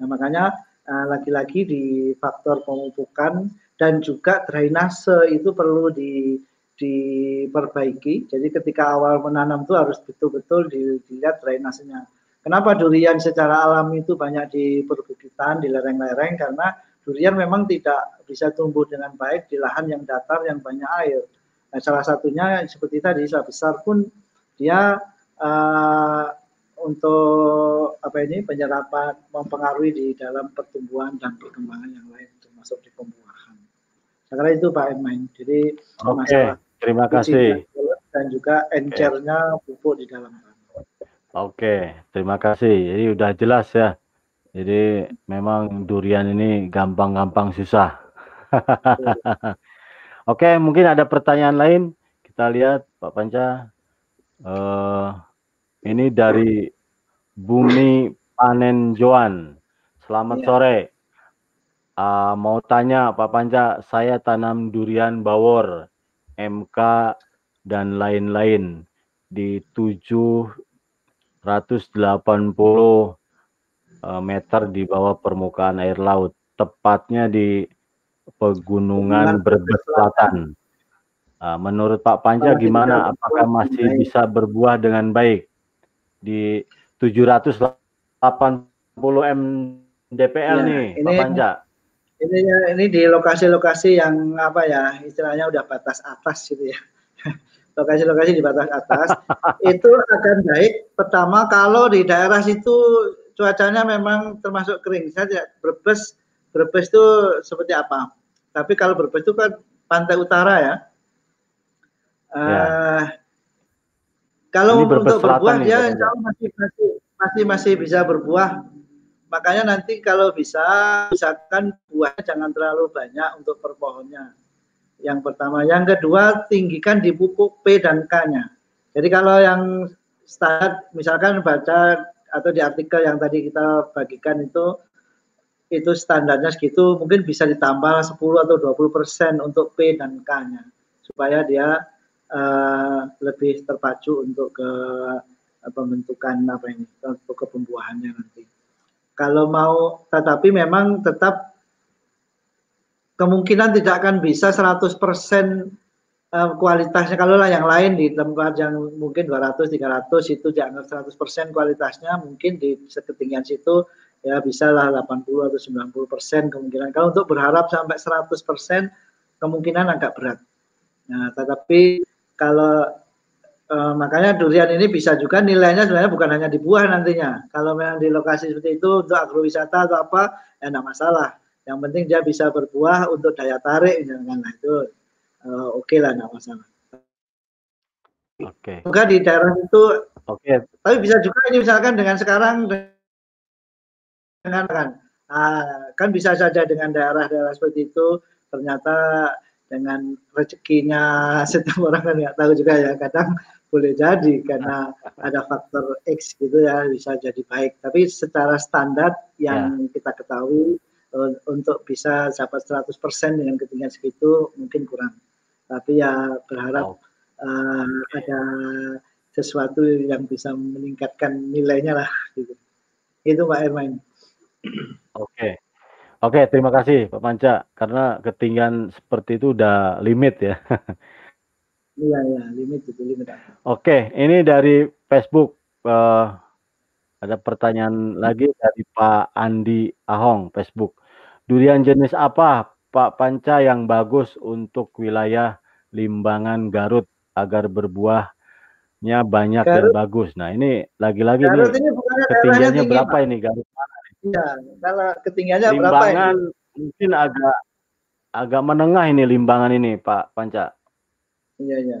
Nah, makanya uh, lagi-lagi di faktor pemupukan dan juga drainase itu perlu di diperbaiki. Jadi ketika awal menanam itu harus betul-betul dilihat drainasenya. Kenapa durian secara alami itu banyak di perbukitan, di lereng-lereng? Karena durian memang tidak bisa tumbuh dengan baik di lahan yang datar yang banyak air. Nah, salah satunya seperti tadi, besar pun dia uh, untuk apa ini penyerapan mempengaruhi di dalam pertumbuhan dan perkembangan yang lain termasuk di pembuahan. Saya kira itu Pak Emain. Jadi Oke, okay, terima kasih. Dan juga encernya okay. pupuk di dalam Oke, terima kasih. Jadi udah jelas ya. Jadi memang durian ini gampang-gampang susah. [laughs] Oke, mungkin ada pertanyaan lain. Kita lihat Pak Panca. Uh, ini dari Bumi Panen Joan. Selamat ya. sore. Uh, mau tanya Pak Panca, saya tanam durian bawor, MK dan lain-lain di 780 uh, meter di bawah permukaan air laut, tepatnya di Pegunungan Brebes Selatan. Uh, menurut Pak Panja gimana? Apakah masih bisa berbuah dengan baik di 780 m DPL ya, nih, ini, Pak Panja? Ini ini di lokasi-lokasi yang apa ya istilahnya udah batas atas gitu ya. [laughs] Lokasi-lokasi di batas atas [laughs] itu akan baik. Pertama kalau di daerah situ cuacanya memang termasuk kering saja. Brebes Brebes itu seperti apa? Tapi kalau Brebes itu kan pantai utara ya Uh, Kalau untuk berbuah insya masih, masih masih masih bisa berbuah. Makanya nanti kalau bisa misalkan buahnya jangan terlalu banyak untuk per pohonnya. Yang pertama, yang kedua tinggikan di pupuk P dan K-nya. Jadi kalau yang standar misalkan baca atau di artikel yang tadi kita bagikan itu itu standarnya segitu mungkin bisa ditambah 10 atau 20 persen untuk P dan K-nya supaya dia uh, lebih terpacu untuk ke uh, pembentukan apa ini untuk ke pembuahannya nanti. Kalau mau tetapi memang tetap kemungkinan tidak akan bisa 100 persen uh, kualitasnya kalau lah yang lain di tempat yang mungkin 200 300 itu dianggap 100% kualitasnya mungkin di ketinggian situ ya bisa lah 80 atau 90 persen kemungkinan. Kalau untuk berharap sampai 100 persen kemungkinan agak berat. Nah, tetapi kalau eh, makanya durian ini bisa juga nilainya sebenarnya bukan hanya di buah nantinya. Kalau memang di lokasi seperti itu untuk agrowisata atau apa, ya enggak masalah. Yang penting dia bisa berbuah untuk daya tarik, misalkan nah, itu uh, oke okay lah enggak masalah. Oke. Okay. Juga di daerah itu. Oke. Okay. Tapi bisa juga ini misalkan dengan sekarang dengan kan nah, kan bisa saja dengan daerah-daerah seperti itu ternyata dengan rezekinya [laughs] setiap orang kan nggak tahu juga ya kadang boleh jadi karena ada faktor X gitu ya bisa jadi baik tapi secara standar yang ya. kita ketahui untuk bisa dapat 100% dengan ketinggian segitu mungkin kurang tapi ya berharap oh. uh, ada sesuatu yang bisa meningkatkan nilainya lah gitu itu Pak Ermain Oke. Oke, terima kasih Pak Panca karena ketinggian seperti itu udah limit ya. Iya, iya, limit itu limit. Oke, ini dari Facebook uh, ada pertanyaan lagi dari Pak Andi Ahong Facebook. Durian jenis apa Pak Panca yang bagus untuk wilayah Limbangan Garut agar berbuahnya banyak Garut. dan bagus. Nah, ini lagi-lagi nih ketinggiannya berapa ini Garut Iya, kalau ketinggiannya berapa ini? mungkin agak agak menengah ini limbangan ini Pak Panca. Iya, iya.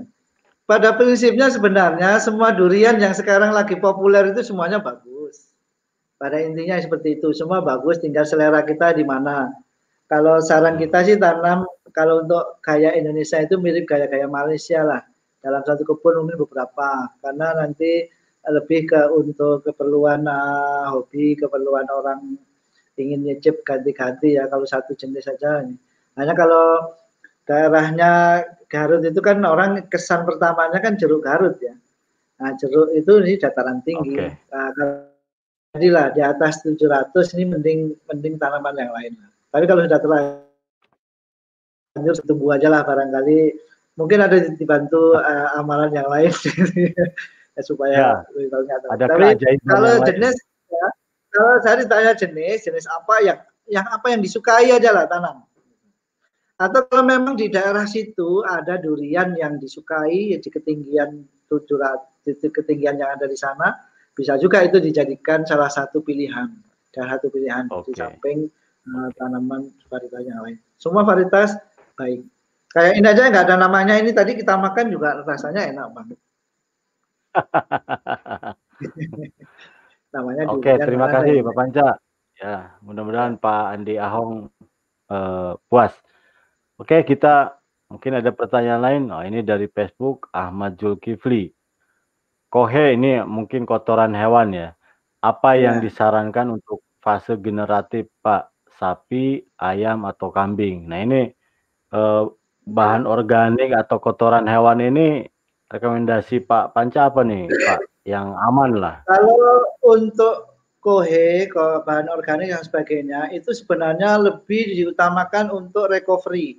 Pada prinsipnya sebenarnya semua durian yang sekarang lagi populer itu semuanya bagus. Pada intinya seperti itu, semua bagus tinggal selera kita di mana. Kalau saran kita sih tanam kalau untuk gaya Indonesia itu mirip gaya-gaya Malaysia lah. Dalam satu kebun mungkin beberapa karena nanti lebih ke untuk keperluan uh, hobi, keperluan orang ingin nyicip ganti-ganti ya kalau satu jenis saja. Hanya kalau daerahnya Garut itu kan orang kesan pertamanya kan jeruk Garut ya. Nah, jeruk itu ini dataran tinggi. Okay. Nah, jadilah di atas 700 ini mending mending tanaman yang lain. Tapi kalau sudah terlanjur tumbuh aja lah barangkali mungkin ada dibantu uh, amalan yang lain [laughs] ya, supaya ya, ada Tapi kalau jenis ya, kalau saya ditanya jenis, jenis apa yang yang apa yang disukai aja lah tanam. Atau kalau memang di daerah situ ada durian yang disukai ya di ketinggian 700 di ketinggian yang ada di sana, bisa juga itu dijadikan salah satu pilihan dan satu pilihan okay. di samping uh, tanaman varietas yang lain. Semua varietas baik. Kayak ini aja nggak ada namanya ini tadi kita makan juga rasanya enak banget. [laughs] Namanya Oke, terima kasih Pak Panca. Ya, mudah-mudahan Pak Andi Ahong uh, puas. Oke, kita mungkin ada pertanyaan lain. Oh, ini dari Facebook Ahmad Julkifli. Kohe ini mungkin kotoran hewan ya. Apa ya. yang disarankan untuk fase generatif Pak? Sapi, ayam atau kambing. Nah, ini eh, bahan organik atau kotoran hewan ini rekomendasi Pak Panca apa nih Pak? Yang aman lah. Kalau untuk kohe bahan organik dan sebagainya itu sebenarnya lebih diutamakan untuk recovery.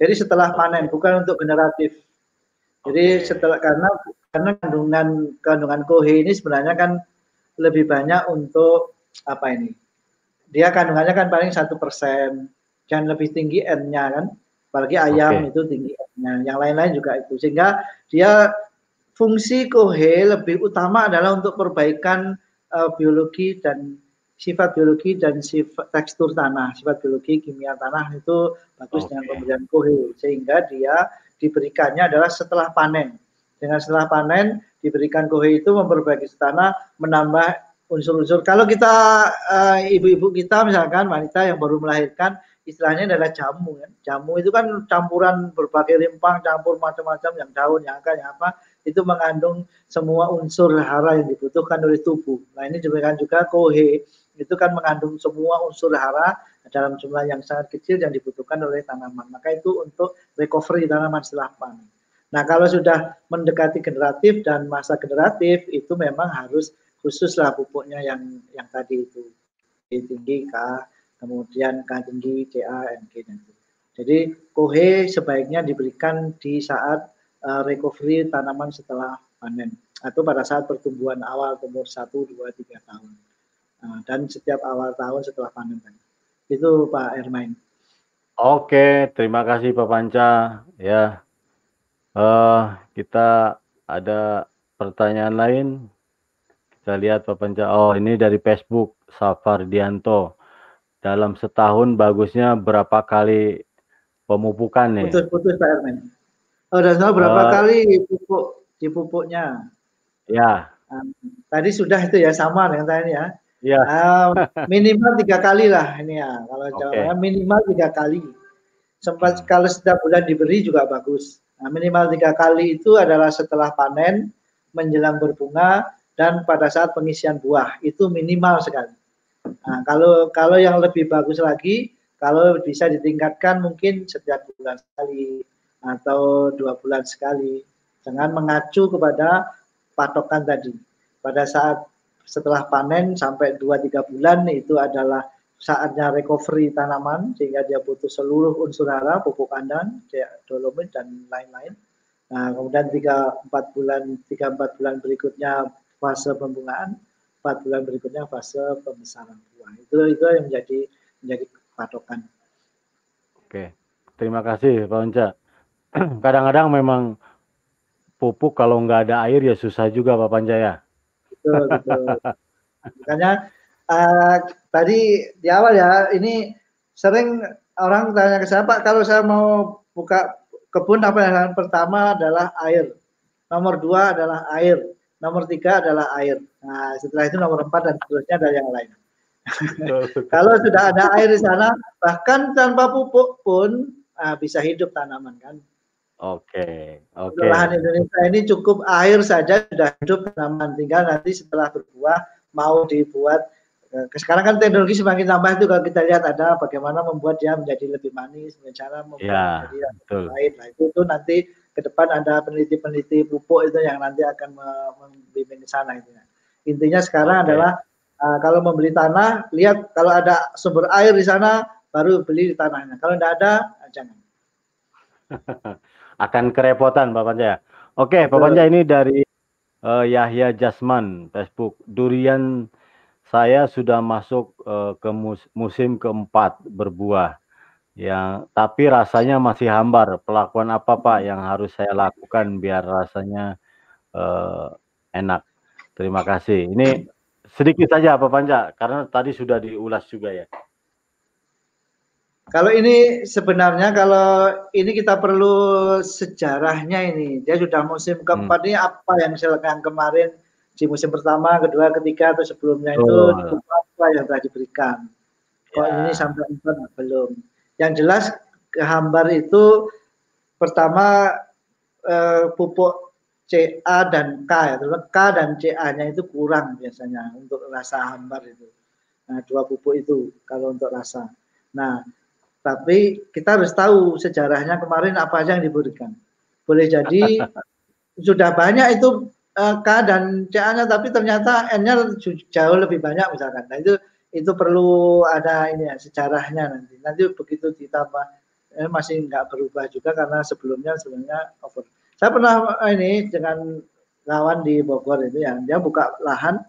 Jadi setelah panen bukan untuk generatif. Jadi okay. setelah karena karena kandungan kandungan kohe ini sebenarnya kan lebih banyak untuk apa ini? Dia kandungannya kan paling satu persen. Dan lebih tinggi N-nya kan apalagi ayam okay. itu tinggi Nah, yang lain-lain juga itu. Sehingga dia fungsi kohe lebih utama adalah untuk perbaikan uh, biologi dan sifat biologi dan sifat tekstur tanah, sifat biologi kimia tanah itu bagus okay. dengan pemberian kohe sehingga dia diberikannya adalah setelah panen. Dengan setelah panen diberikan kohe itu memperbaiki tanah, menambah unsur-unsur. Kalau kita eh, ibu-ibu uh, kita misalkan wanita yang baru melahirkan istilahnya adalah jamu kan. Jamu itu kan campuran berbagai rimpang, campur macam-macam yang daun, yang apa, yang apa, itu mengandung semua unsur hara yang dibutuhkan oleh tubuh. Nah ini juga juga kohe itu kan mengandung semua unsur hara dalam jumlah yang sangat kecil yang dibutuhkan oleh tanaman. Maka itu untuk recovery tanaman setelah panen. Nah kalau sudah mendekati generatif dan masa generatif itu memang harus khususlah pupuknya yang yang tadi itu tinggi K, kemudian K tinggi CA, NG dan itu. Jadi kohe sebaiknya diberikan di saat uh, recovery tanaman setelah panen atau pada saat pertumbuhan awal umur 1, 2, 3 tahun. Nah, dan setiap awal tahun setelah panen Itu Pak Ermain. Oke, terima kasih Pak Panca. Ya, uh, kita ada pertanyaan lain. Kita lihat Pak Panca. Oh, ini dari Facebook Safardianto. Dalam setahun bagusnya berapa kali pemupukan nih? Putus-putus Pak Ermain. Oh, dan berapa uh, kali pupuk di pupuknya? Ya. Um, tadi sudah itu ya sama dengan tadi ya. Ya. Uh, [laughs] minimal tiga kali lah ini ya. Kalau okay. Jawa minimal tiga kali. Sempat hmm. kalau setiap bulan diberi juga bagus. Nah, minimal tiga kali itu adalah setelah panen, menjelang berbunga, dan pada saat pengisian buah. Itu minimal sekali. Nah, kalau kalau yang lebih bagus lagi, kalau bisa ditingkatkan mungkin setiap bulan sekali atau dua bulan sekali. Jangan mengacu kepada patokan tadi. Pada saat setelah panen sampai 2-3 bulan itu adalah saatnya recovery tanaman sehingga dia butuh seluruh unsur hara, pupuk kandang, dolomit dan lain-lain. Nah, kemudian 3-4 bulan 3-4 bulan berikutnya fase pembungaan, 4 bulan berikutnya fase pembesaran buah. Itu itu yang menjadi menjadi patokan. Oke. Terima kasih Pak Onca. [clears throat] Kadang-kadang memang pupuk kalau nggak ada air ya susah juga Pak Panjaya betul betul makanya uh, tadi di awal ya ini sering orang tanya ke saya Pak kalau saya mau buka kebun apa yang pertama adalah air nomor dua adalah air nomor tiga adalah air nah setelah itu nomor empat dan seterusnya ada yang lain [laughs] kalau sudah ada air di sana bahkan tanpa pupuk pun uh, bisa hidup tanaman kan Oke, oke. Lahan Indonesia ini cukup air saja sudah hidup tanaman. Tinggal nanti setelah berbuah mau dibuat. Eh, sekarang kan teknologi semakin tambah itu kalau kita lihat ada bagaimana membuat dia menjadi lebih manis, cara membuat ya, menjadi betul. lain. Nah itu, itu nanti ke depan ada peneliti-peneliti pupuk itu yang nanti akan membimbing di sana itu. Intinya sekarang okay. adalah uh, kalau membeli tanah, lihat kalau ada sumber air di sana baru beli di tanahnya. Kalau tidak ada, jangan. [laughs] akan kerepotan Pak Panja. Oke, Pak Panja ini dari uh, Yahya Jasman Facebook. Durian saya sudah masuk uh, ke mus musim keempat berbuah. Yang tapi rasanya masih hambar. Pelakuan apa Pak yang harus saya lakukan biar rasanya uh, enak? Terima kasih. Ini sedikit saja Pak Panja karena tadi sudah diulas juga ya. Kalau ini sebenarnya kalau ini kita perlu sejarahnya ini. Dia sudah musim hmm. keempat hmm. ini apa yang silakan kemarin di musim pertama, kedua, ketiga atau sebelumnya oh. itu apa yang telah diberikan. Kok ya. ini sampai empat belum. Yang jelas kehambar itu pertama eh, pupuk CA dan K ya. K dan CA-nya itu kurang biasanya untuk rasa hambar itu. Nah, dua pupuk itu kalau untuk rasa. Nah, tapi kita harus tahu sejarahnya kemarin apa aja yang diberikan. Boleh jadi [laughs] sudah banyak itu uh, K dan CA-nya, tapi ternyata N-nya jauh lebih banyak misalkan. Nah itu itu perlu ada ini ya sejarahnya nanti. Nanti begitu ditambah eh, masih nggak berubah juga karena sebelumnya sebenarnya over. Saya pernah eh, ini dengan kawan di Bogor itu yang dia buka lahan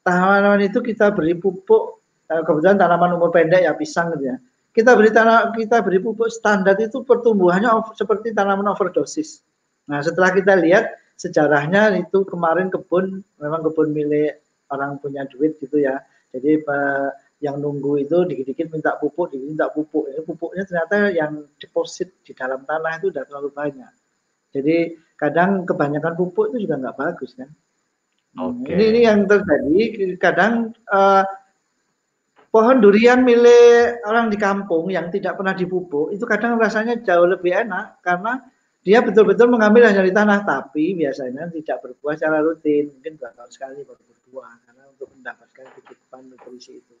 tanaman itu kita beri pupuk kebetulan tanaman umur pendek ya pisang gitu ya kita beri tanah kita beri pupuk standar itu pertumbuhannya seperti tanaman overdosis. Nah, setelah kita lihat sejarahnya itu kemarin kebun memang kebun milik orang punya duit gitu ya. Jadi yang nunggu itu dikit-dikit minta pupuk, dikit minta pupuk. Ini pupuknya ternyata yang deposit di dalam tanah itu sudah terlalu banyak. Jadi kadang kebanyakan pupuk itu juga nggak bagus kan. Okay. Ini, ini yang terjadi kadang uh, pohon durian milik orang di kampung yang tidak pernah dipupuk itu kadang rasanya jauh lebih enak karena dia betul-betul mengambil hanya di tanah tapi biasanya tidak berbuah secara rutin mungkin dua tahun sekali baru berbuah karena untuk mendapatkan kecukupan nutrisi itu.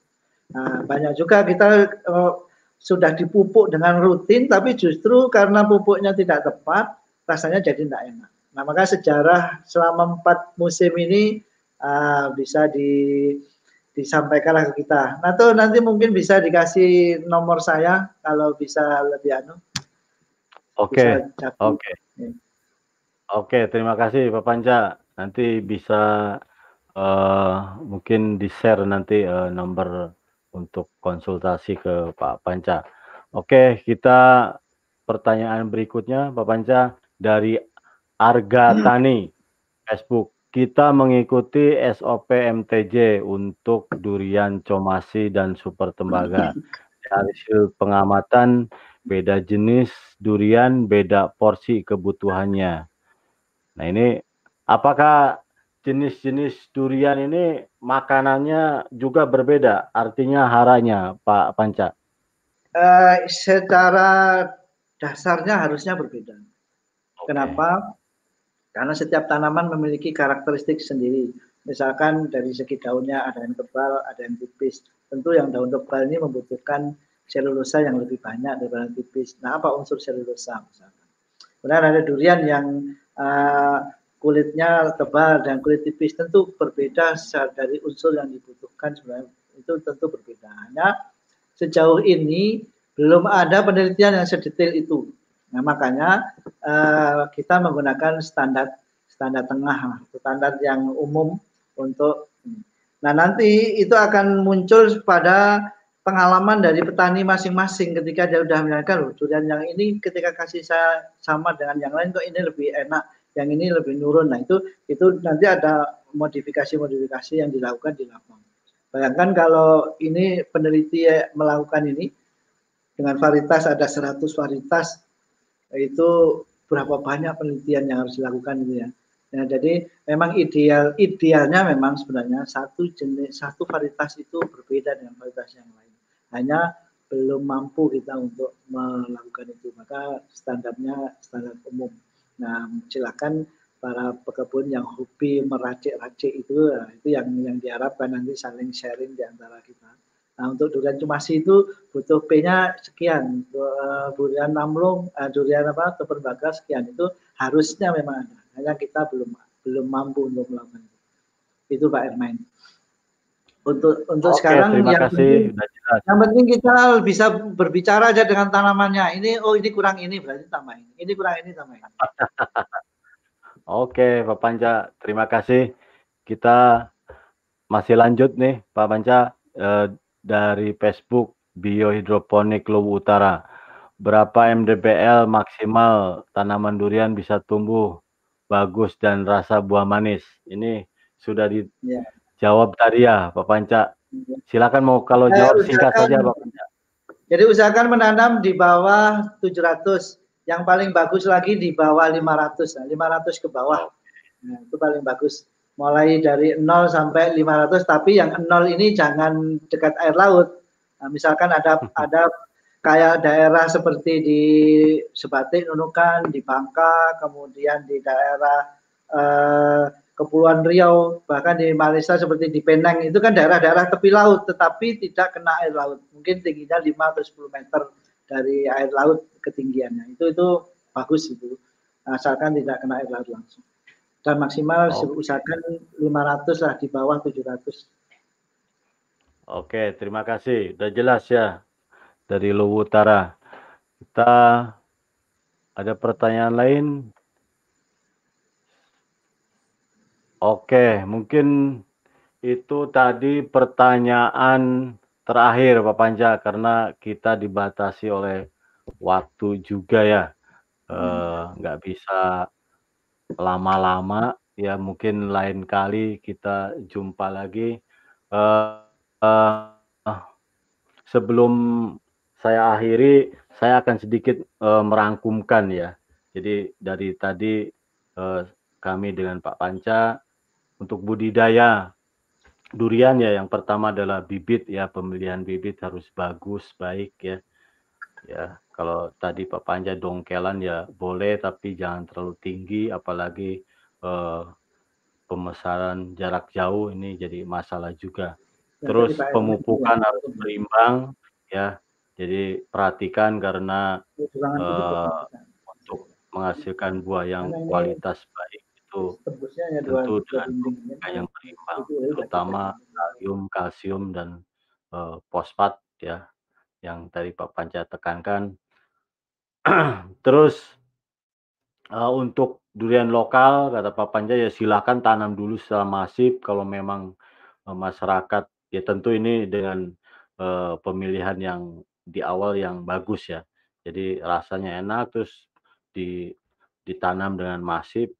Nah banyak juga kita uh, sudah dipupuk dengan rutin tapi justru karena pupuknya tidak tepat rasanya jadi tidak enak. Nah maka sejarah selama empat musim ini uh, bisa di disampaikanlah ke kita. Nah tuh nanti mungkin bisa dikasih nomor saya kalau bisa lebih anu. Oke, okay. oke, okay. oke. Okay, terima kasih Pak Panca. Nanti bisa uh, mungkin di share nanti uh, nomor untuk konsultasi ke Pak Panca. Oke, kita pertanyaan berikutnya Pak Panca dari Arga Tani Facebook kita mengikuti SOP MTJ untuk durian comasi dan super tembaga. Dari hasil pengamatan beda jenis durian, beda porsi kebutuhannya. Nah ini apakah jenis-jenis durian ini makanannya juga berbeda? Artinya haranya Pak Panca? Uh, secara dasarnya harusnya berbeda. Okay. Kenapa? Karena setiap tanaman memiliki karakteristik sendiri. Misalkan dari segi daunnya ada yang tebal, ada yang tipis. Tentu yang daun tebal ini membutuhkan selulosa yang lebih banyak daripada tipis. Nah, apa unsur selulosa misalkan? Kemudian ada durian yang uh, kulitnya tebal dan kulit tipis tentu berbeda dari unsur yang dibutuhkan sebenarnya itu tentu berbeda. Hanya sejauh ini belum ada penelitian yang sedetail itu. Nah, makanya uh, kita menggunakan standar standar tengah, standar yang umum untuk Nah, nanti itu akan muncul pada pengalaman dari petani masing-masing ketika dia sudah menyarankan durian yang ini ketika kasih saya sama dengan yang lain kok ini lebih enak, yang ini lebih nurun. Nah, itu itu nanti ada modifikasi-modifikasi yang dilakukan di lapangan. Bayangkan kalau ini peneliti melakukan ini dengan varietas ada 100 varietas itu berapa banyak penelitian yang harus dilakukan itu ya. Nah, jadi memang ideal idealnya memang sebenarnya satu jenis satu varietas itu berbeda dengan varietas yang lain. Hanya belum mampu kita untuk melakukan itu. Maka standarnya standar umum. Nah, silakan para pekebun yang hobi meracik-racik itu itu yang yang diharapkan nanti saling sharing di antara kita. Nah, untuk durian cumasi itu butuh P-nya sekian. Uh, durian namlung, uh, durian apa, keperbaga sekian. Itu harusnya memang ada. Hanya kita belum belum mampu untuk melakukan itu. Itu Pak Ermain. Untuk untuk Oke, sekarang yang kasih. penting, yang penting kita bisa berbicara aja dengan tanamannya. Ini oh ini kurang ini berarti tambah ini. Ini kurang ini tambah ini. [laughs] Oke, Pak Panca, terima kasih. Kita masih lanjut nih, Pak Panca. Eh, dari Facebook Biohidroponik Luwu Utara. Berapa MDPL maksimal tanaman durian bisa tumbuh bagus dan rasa buah manis? Ini sudah ya. dijawab ya. tadi ya, Pak Panca. Ya. Silakan mau kalau Saya jawab singkat saja, Pak Panca. Jadi usahakan menanam di bawah 700. Yang paling bagus lagi di bawah 500. Nah, 500 ke bawah. Nah, itu paling bagus mulai dari 0 sampai 500 tapi yang 0 ini jangan dekat air laut. Nah, misalkan ada ada kayak daerah seperti di Sebatik, Nunukan, di Bangka, kemudian di daerah eh, Kepulauan Riau, bahkan di Malaysia seperti di Penang itu kan daerah-daerah tepi laut tetapi tidak kena air laut. Mungkin tingginya 5 atau 10 meter dari air laut ketinggiannya. Itu itu bagus itu. Asalkan tidak kena air laut langsung dan maksimal oh. usahakan 500 lah di bawah 700. Oke, terima kasih. Udah jelas ya dari Luwu Utara. Kita ada pertanyaan lain? Oke, mungkin itu tadi pertanyaan terakhir Pak Panja karena kita dibatasi oleh waktu juga ya. Eh, nggak uh, bisa lama-lama ya mungkin lain kali kita jumpa lagi uh, uh, sebelum saya akhiri saya akan sedikit merangkumkan ya jadi dari tadi kami dengan Pak Panca untuk budidaya durian ya yang pertama adalah bibit ya, pemilihan bibit harus bagus, baik ya. Ya, kalau tadi Pak Panja dongkelan ya boleh tapi jangan terlalu tinggi apalagi eh, pemesaran jarak jauh ini jadi masalah juga. Terus pemupukan harus berimbang ya. Jadi perhatikan karena uh, untuk menghasilkan buah yang kualitas baik itu tentu dengan yang berimbang, terutama kalium, kalsium dan uh, fosfat ya yang tadi Pak Panca tekankan. [clears throat] Terus uh, untuk durian lokal kata Pak Panca ya silakan tanam dulu secara masif kalau memang uh, masyarakat ya tentu ini dengan uh, pemilihan yang di awal yang bagus ya. Jadi rasanya enak terus di ditanam dengan masif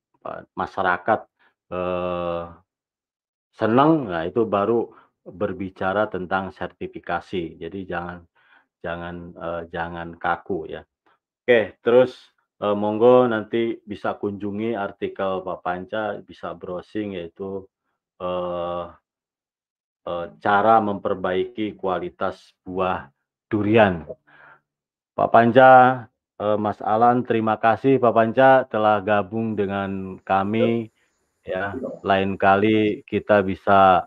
masyarakat eh, senang nah itu baru berbicara tentang sertifikasi. Jadi jangan jangan eh, jangan kaku ya. Oke, terus eh, monggo nanti bisa kunjungi artikel Pak Panca, bisa browsing yaitu eh, eh, cara memperbaiki kualitas buah durian. Pak Panca, eh, Mas Alan, terima kasih Pak Panca telah gabung dengan kami. Ya, lain kali kita bisa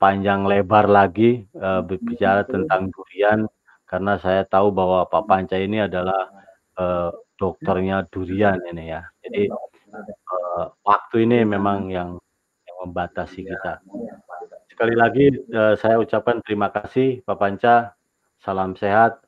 panjang lebar lagi uh, berbicara tentang durian karena saya tahu bahwa Pak Panca ini adalah uh, dokternya durian ini ya. Jadi uh, waktu ini memang yang yang membatasi kita. Sekali lagi uh, saya ucapkan terima kasih Pak Panca Salam sehat.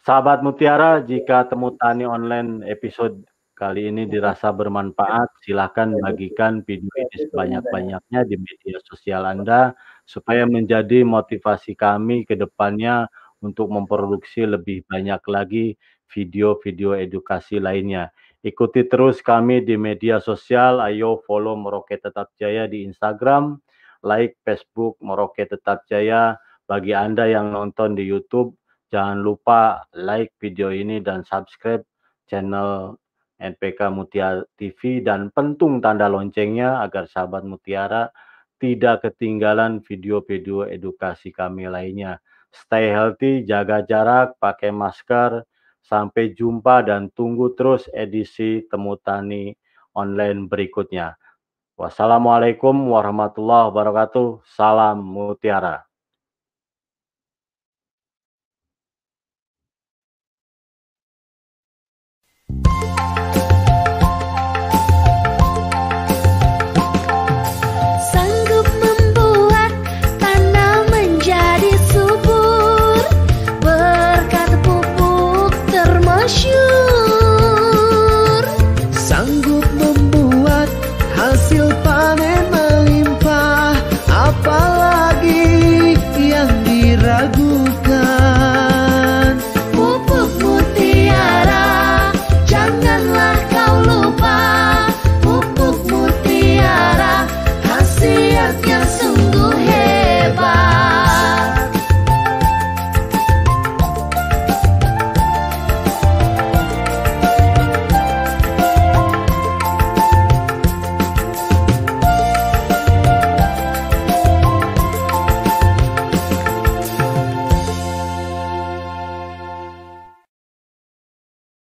Sahabat Mutiara, jika temu tani online episode kali ini dirasa bermanfaat, silahkan bagikan video ini sebanyak-banyaknya di media sosial Anda supaya menjadi motivasi kami ke depannya untuk memproduksi lebih banyak lagi video-video edukasi lainnya. Ikuti terus kami di media sosial, ayo follow Merauke Tetap Jaya di Instagram, like Facebook Merauke Tetap Jaya. Bagi Anda yang nonton di YouTube, Jangan lupa like video ini dan subscribe channel NPK Mutiara TV dan pentung tanda loncengnya agar sahabat Mutiara tidak ketinggalan video-video edukasi kami lainnya. Stay healthy, jaga jarak, pakai masker. Sampai jumpa dan tunggu terus edisi Temu Tani online berikutnya. Wassalamualaikum warahmatullahi wabarakatuh. Salam Mutiara.